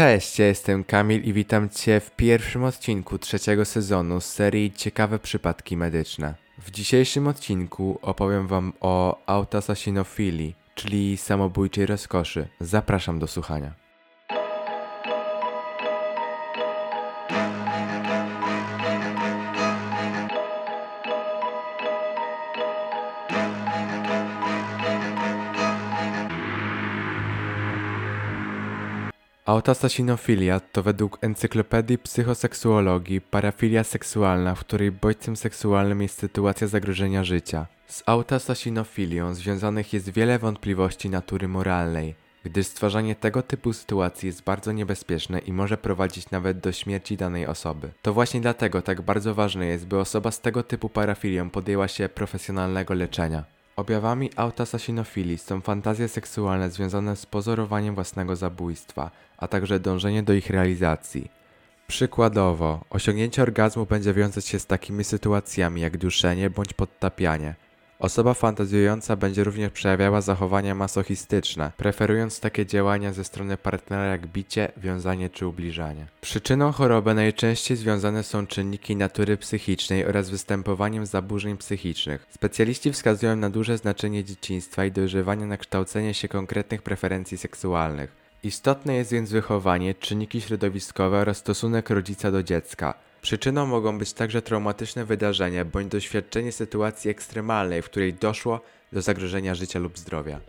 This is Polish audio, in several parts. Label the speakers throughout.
Speaker 1: Cześć, ja jestem Kamil i witam Cię w pierwszym odcinku trzeciego sezonu serii Ciekawe przypadki medyczne. W dzisiejszym odcinku opowiem Wam o autoasasinofilii, czyli samobójczej rozkoszy. Zapraszam do słuchania. Autoasasinofilia to według Encyklopedii Psychoseksuologii parafilia seksualna, w której bodźcem seksualnym jest sytuacja zagrożenia życia. Z autoasasinofilią związanych jest wiele wątpliwości natury moralnej, gdyż stwarzanie tego typu sytuacji jest bardzo niebezpieczne i może prowadzić nawet do śmierci danej osoby. To właśnie dlatego tak bardzo ważne jest, by osoba z tego typu parafilią podjęła się profesjonalnego leczenia. Objawami autoasasinofilii są fantazje seksualne związane z pozorowaniem własnego zabójstwa, a także dążenie do ich realizacji. Przykładowo, osiągnięcie orgazmu będzie wiązać się z takimi sytuacjami jak duszenie bądź podtapianie. Osoba fantazjująca będzie również przejawiała zachowania masochistyczne, preferując takie działania ze strony partnera jak bicie, wiązanie czy ubliżanie. Przyczyną choroby najczęściej związane są czynniki natury psychicznej oraz występowaniem zaburzeń psychicznych. Specjaliści wskazują na duże znaczenie dzieciństwa i dojrzewania na kształcenie się konkretnych preferencji seksualnych. Istotne jest więc wychowanie, czynniki środowiskowe oraz stosunek rodzica do dziecka. Przyczyną mogą być także traumatyczne wydarzenia bądź doświadczenie sytuacji ekstremalnej, w której doszło do zagrożenia życia lub zdrowia.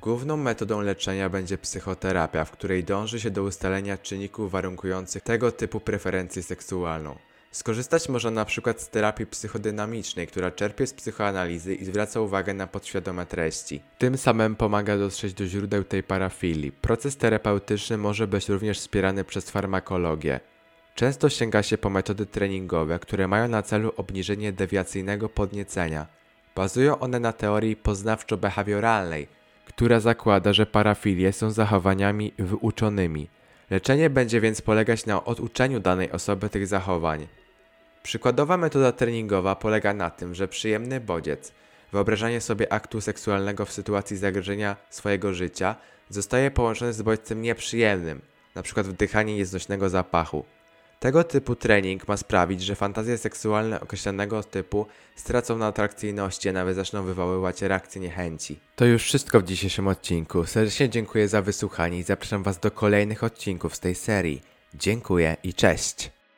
Speaker 1: Główną metodą leczenia będzie psychoterapia, w której dąży się do ustalenia czynników warunkujących tego typu preferencję seksualną. Skorzystać można na przykład z terapii psychodynamicznej, która czerpie z psychoanalizy i zwraca uwagę na podświadome treści. Tym samym pomaga dotrzeć do źródeł tej parafilii. Proces terapeutyczny może być również wspierany przez farmakologię. Często sięga się po metody treningowe, które mają na celu obniżenie dewiacyjnego podniecenia. Bazują one na teorii poznawczo-behawioralnej, która zakłada, że parafilie są zachowaniami wyuczonymi. Leczenie będzie więc polegać na oduczeniu danej osoby tych zachowań. Przykładowa metoda treningowa polega na tym, że przyjemny bodziec, wyobrażanie sobie aktu seksualnego w sytuacji zagrożenia swojego życia, zostaje połączony z bodźcem nieprzyjemnym, np. wdychanie nieznośnego zapachu. Tego typu trening ma sprawić, że fantazje seksualne określonego typu stracą na atrakcyjności, a nawet zaczną wywoływać reakcje niechęci. To już wszystko w dzisiejszym odcinku. Serdecznie dziękuję za wysłuchanie i zapraszam Was do kolejnych odcinków z tej serii. Dziękuję i cześć!